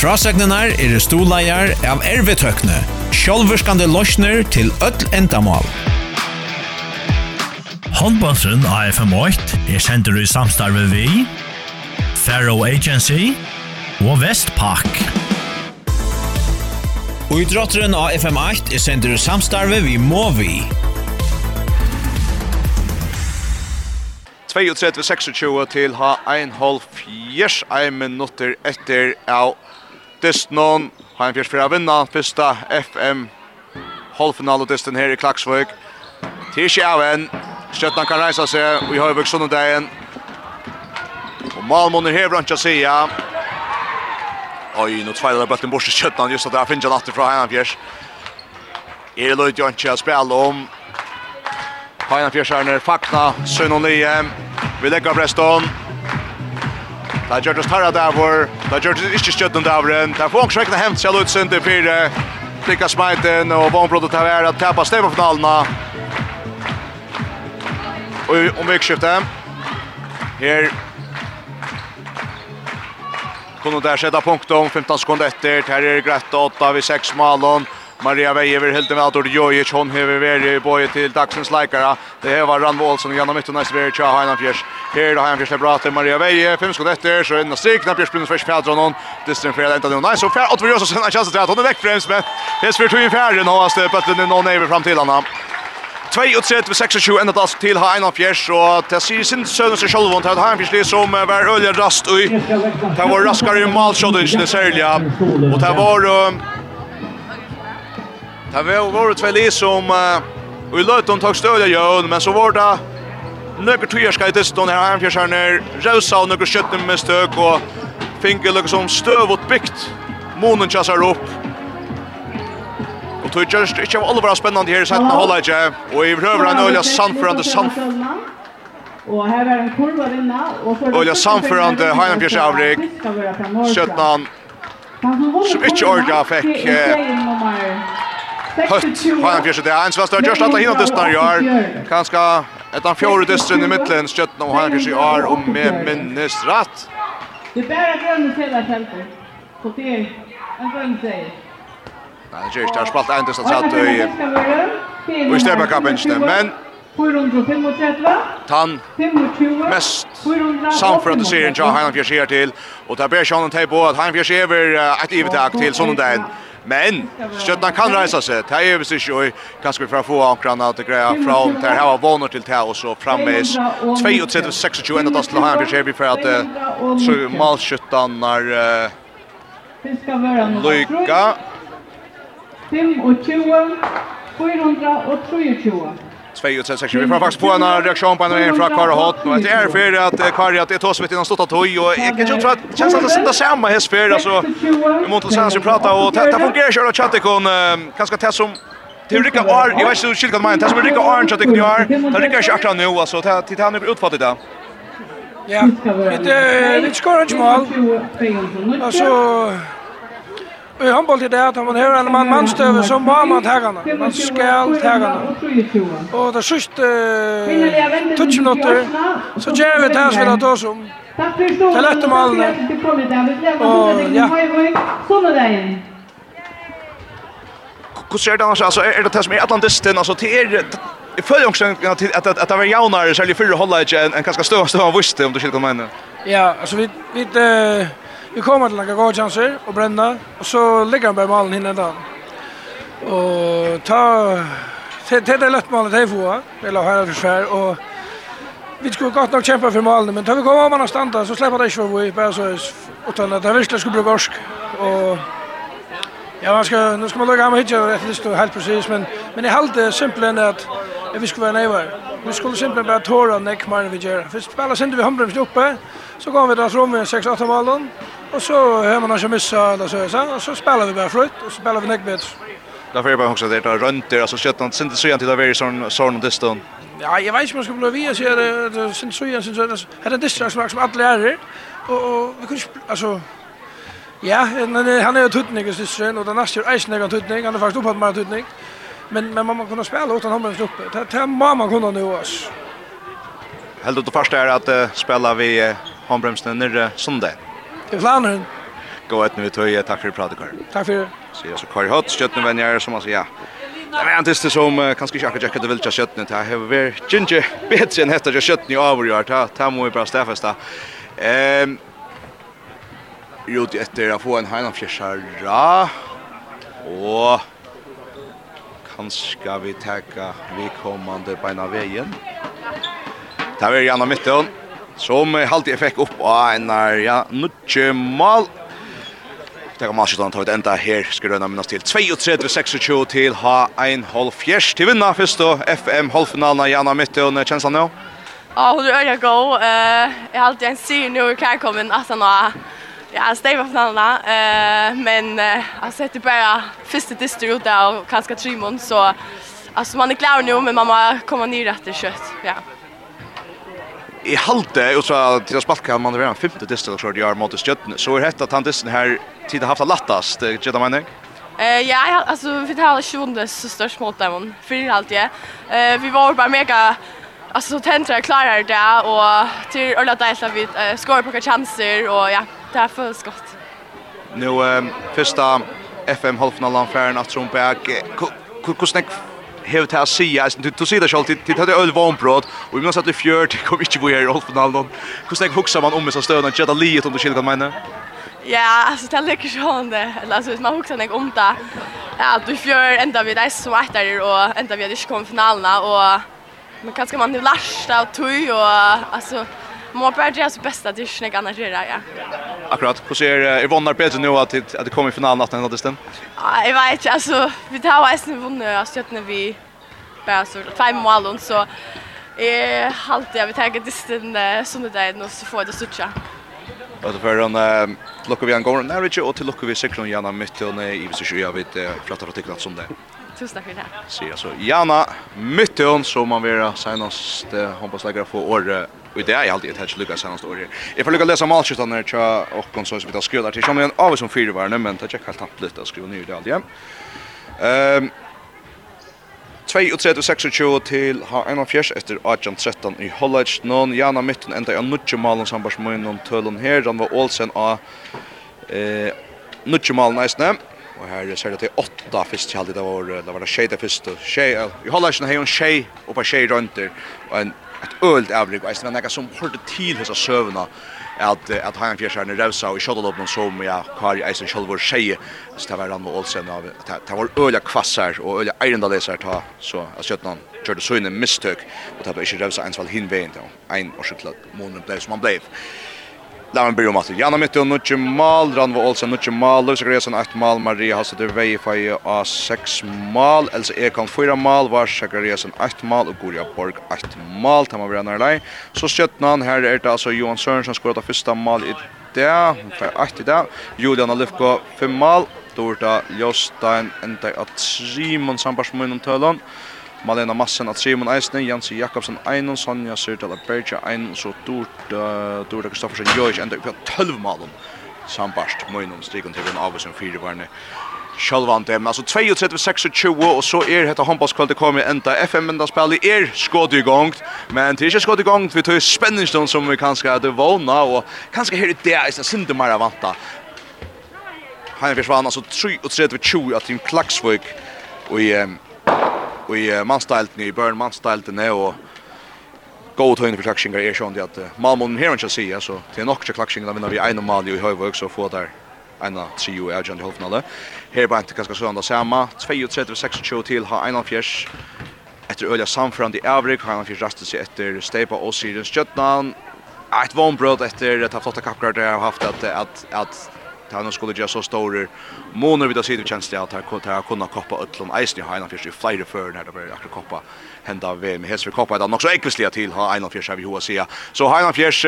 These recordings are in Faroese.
Frasegnenar er stoleier av ervetøkne, sjálvurskande løsner til öll endamal. Håndbåndsen FM8 er sender i samstarve vi, Faro Agency og Vestpak. Og i drotteren av FM8 er sender i samstarve vi Movi. 32-26 til ha 1,5 fjers, 1 minutter etter av Dystnon, Heinfjers fyrir a vinna, fyrsta FM halvfinalodysten her i Klaksvøk. Tirsje av en, Stjøtland kan reisa seg, og i Høyvøk sunnendagen. Og Malmon er her bransja sida. Oj, nu tveilar bøtten borsi Stjøtland, just at det er finja natt fra Heinfjers. Er løyt jo ikke å spela om. Heinfjers er nere fakna, sønn og nye. Vi legger preston. Da gjør det starra davor, da gjør det ikke stjøtten davoren, da får også rekna hemmt seg sin til fire, klikka smiten og vannbrodet av er at tappa stemmefinalene. Og om vikskiftet, her Kunne där sätta punktum, 15 sekunder etter. Her er det 8 vid 6 malon. Maria Weijever helt med Artur Jojic. Hon hever veri i boje till dagsens likare. Det här var Rann Wålsson genom mitten nästa vecka Tja Hainan Fjärs. Her da har han fyrst bra til Maria Veje. Fem skott etter, så enda strik. Nå Bjørs Brunnes først fjerdra noen. Distrin fyrir enda noen. Nei, så fjerd. Ottvar Jøsson sender en kjanse til at hun er vekk fremst, men det fyrir tog i fjerde nå. Hans bøtten er noen eiver fram til henne. 2-3-26 enda tas til ha en av fjers, og til sier sin sønne seg selv vondt, har en som var øyelig rast ui. Det var raskere i malsjåden, ikke særlig. Og det var... Det var våre tve li som... Og i løtet om takk støyde jøn, men så var det nøkker tøyer skal i distan her han Arnfjørsjerne, Rausa og nøkker skjøttene med støk, og finger løkker som støv og bygt, Månen kjassar opp. Og tøy just ikke av alle var spennende her i setten holde ikke, og i røver han øyla samførende sand. Og her er en kurva vinna, og for Øyla sandførande Heinanfjørs avrik, skjøttene som ikke orga fikk høyt Heinanfjørs det er en svast, det er just at han hinna distan gjør, kanskje Ett av fjärde distren i mitten, Stjötna och Hankers i är om med minnes rätt. Det bär grönt hela tempot. Så det, är en grön säger. Nej, det är inte. Det har spalt en distans rätt i... Och i stämmarkappen men... 435 Tan 25. mest Samförande serien jag han fjärsier till och tar Bersson och tar på att han fjärsier över ett ivetag till sån där Men Stjøttan kan reisa seg. Det er visst ikke, og kanskje vi får få ankrarna til greia fra om det her var våner til det, og så frammeis 32-26, enda da skulle ha en fyrir vi for at så malskjøttan er Lyka 25, 423 2-6. Vi får faktisk på en reaksjon på en vei fra Kari Hott. Och det är för att Kari at det tar sig innan stått av tog. Og jeg kan ikke tro at det känns at det sitter samme hest for. Altså, vi måste sen vi prata. Og det fungerer ikke å chatte Chattikon. Kanskje det som Det rycker Arn, jag vet inte hur kan man, det som rycker Arn så tycker jag, det rycker sig akkurat nu, alltså, det han är utfattigt där. Ja, det skorar inte mål. Alltså, i håndboll till det att man hör en man manstöver som var man tägarna. Man skall tägarna. Och det sista eh, touch minuter så ger vi det här spelet då som till ett mål. Och ja. Såna där. Hur ser det annars? Alltså är det det som är atlantisten? Alltså till er I føler jo att att at, det var jaunere, særlig fyrre holdet ikke en, en ganske stor støvende visste om du skilker meg inn. Ja, alltså vi, vi, eh Vi kommer til noen gode chanser og brenner, og så ligger han bare malen hinne da. Og ta... Det er det lett malen til få, eller her er det og vi skulle godt nok kjempe for malen, men da vi kommer om han har standa, så slipper det ikke for vi, bare så utan at det virkelig skulle bli gorsk. Og ja, man skal, nu skal man lukke ham hitje, det er helt precis, men, men jeg halte simpelthen at vi skulle være neivar. Vi skulle simpelthen bara tåra nekk mer enn vi gjør. Først spela sindi vi hambremst oppe, så går vi da fram med 6-8 malen, og så har man ikke missa, eller så, så, og så spela vi bare flytt, og så spela vi nekk bedre. Da får jeg bare huske at det er rønter, altså kjøttan, sindi søyan til det være sånn sånn og distan. Ja, jeg vet ikke om man skal bli via, jeg sier det, sindi søyan, sindi søyan, her er en distan som alle lærer, og vi kunne ikke, altså, Ja, han er jo tuttning i sysren, og den neste er eisen egen tuttning, han er faktisk opphatt mer tuttning men men man kunde spela utan honom uppe. Det det mamma kunde nu oss. Helt det första är att uh, spela vi uh, handbromsen nere söndag. Det är planen. Gå ut nu till tack för pratet Karl. Tack för. det. Så jag så Karl Hot skött nu vänner som alltså ja. Det är inte det som uh, kanske jag jag det vill jag skött nu. Det har varit ginger bättre än hästar jag skött nu avgör. Ta ta må vi bara stäffa Ehm Jo, det efter att få en heinafjärsara. Och kanskje vi teka vi kommande beina veien. Det er Janna Mytten, som halvtid fikk opp av en ja, nutje mal. Det kan man ta ut enda her, skal røyna minnes til 32-26 til ha ein halv fjers til vinna først og FM halvfinalen av Janna Mytten, kjennes han nå? Ja, hun er øyne god. Jeg har alltid en syr nå i kærkommen at han har Ja, alltså det. Eh, men eh, alltså det bara första ut där och kanske tre mån så alltså man är klar nu men man måste komma ner rätt i kött. Ja. I halte och så till att sparka man er en femte distro så de har mot stötten så är detta han disten här tid haft lättast. Getta menar Eh ja, alltså vi tar sjunde så störst mot dem för allt jag. Eh vi var bara mega alltså tentra klarar det och till alla där så vi skår på chanser och ja, det här följs gott. Nu um, första FM halvfinalen färden att som bäck. Hur snack hur det här säga du du ser det själv till hade öl varmbröd och vi måste att det fjör till kom inte vi i halvfinalen. Hur snack huxar man om så stöna och liet om du skulle kunna mena. Ja, alltså det ligger sån det. Alltså man huxar näck om det. Ja, du fjör ända vid dig så att där och ända vid det kom finalerna och men kanske man nu lärsta och tog och alltså Man bara göra sitt bästa, det är ju snyggt annars det där, ja. Akkurat. Hur ser er Vonnar bättre nu att att det kommer i finalen att den hade stämt? Jag vet inte alltså vi tar väl nu vunnit alltså jag när vi bara så två mål och så är halt jag vi tar disten som det där så får det sucha. Och för den lucka vi en gång när vi och till lucka vi sektion gärna mitt och i så jag vet prata för tycker som det. Tusen takk for det. Så jag Jana Mytton som man vera senast hoppas lägga få år Och det är alltid ett hedge lucka senast år. Jag får lucka läsa matchen när jag och så vi tar skruvar till som en av som fyra var men det helt tappt lite att skriva ner det alltid. Ehm 32-26 til ha 41 etter 18-13 i Hollage. Nån Jana Mytten enda i Nutje Malen sambarsmøyen om tølen her. Han var Olsen av eh, Nutje Malen eisne. Og her ser det til åtta fyrst til halvdelt av. Det var det tjej til fyrst. Tjej, i Hollandsen har jo en tjej og på tjej rønter. Og en, et ølt avrik. Og var nekka som hørte til hessa søvna at at han fjersarna revsa og skjøtta opp noen som ja Kari Eisen själv var tjej så det var han och Olsen av det var öliga kvassar og öliga eirendaleser ta så at att skötnan kjørte så inn en mistøk og det var ikke revsa ens väl hinvägen då en och så klart månen blev som han blev Där man börjar matchen. Janna mitt och Nucci Mal, Ranva Olsen, Nucci Mal, Lövs Gresan, 8 mal, Maria Hasset över Vejfaj av 6 mal, Elsa Ekholm 4 mal, Vars Gresan 8 mal och Gorja Borg 8 mal, tar man börjar när det Så Stjötnan, här är det alltså Johan Sörensson skorar det första mal i det, hon får 8 i det, Juliana Lufko 5 mal, Dorda Jostein enda at Simon Sambars munnen tölån, Malena Massen at Simon Eisne, Jansi Jakobsen Einon, Sonja Sørdala Berger Einon, så Dort, uh, Dorda Kristoffersen Jojic enda upp 12 malen sambarst Moinon stigen til en av som fire varne sjølvan dem. Altså 32, 26 og så er dette håndballskvalitet kommer enda FM enda spillet er skot i gang, men det er ikke skåd i gang, vi tar spenningstund som vi kanskje hadde vågna, og kanskje her i det er sinde mer vanta. Heinrich Svahn, altså 33-20 av Team Klaksvøk, og i um, og i mannsteltene, i børn mannsteltene, og god tøyne for klaksjinger er sånn at Malmö her ikke sier, så det til nok til klaksjingene vinner vi en mal i Høyvøk, så får der en av trio i avgjørende hovedfinale. Her bare ikke ganske sånn det samme, 32-26 til ha 41, etter øyla samfrand i avrik, har han fyrst rastet seg etter Steipa og Sirius Ett et efter att ha flotta kappgrad jeg har haft att att att ta han skulle gjøre så store måneder vid att se det känns det at han kunne koppa utlån eisen i Heinan Fjärs i flera för när det börjar att koppa hända VM. med vi koppa det nok så ekvisliga till ha Heinan Fjärs her vi hoa sida. Så Heinan Fjärs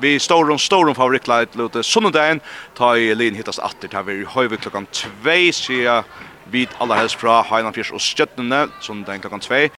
vi storum, storum favorittla et lite sunnendagen, ta i lin hittas atter, ta vi i klockan klokkan 2 sida, vid alla helst fra Heinan Fyrst og Stjøttene, sunnendagen klockan 2.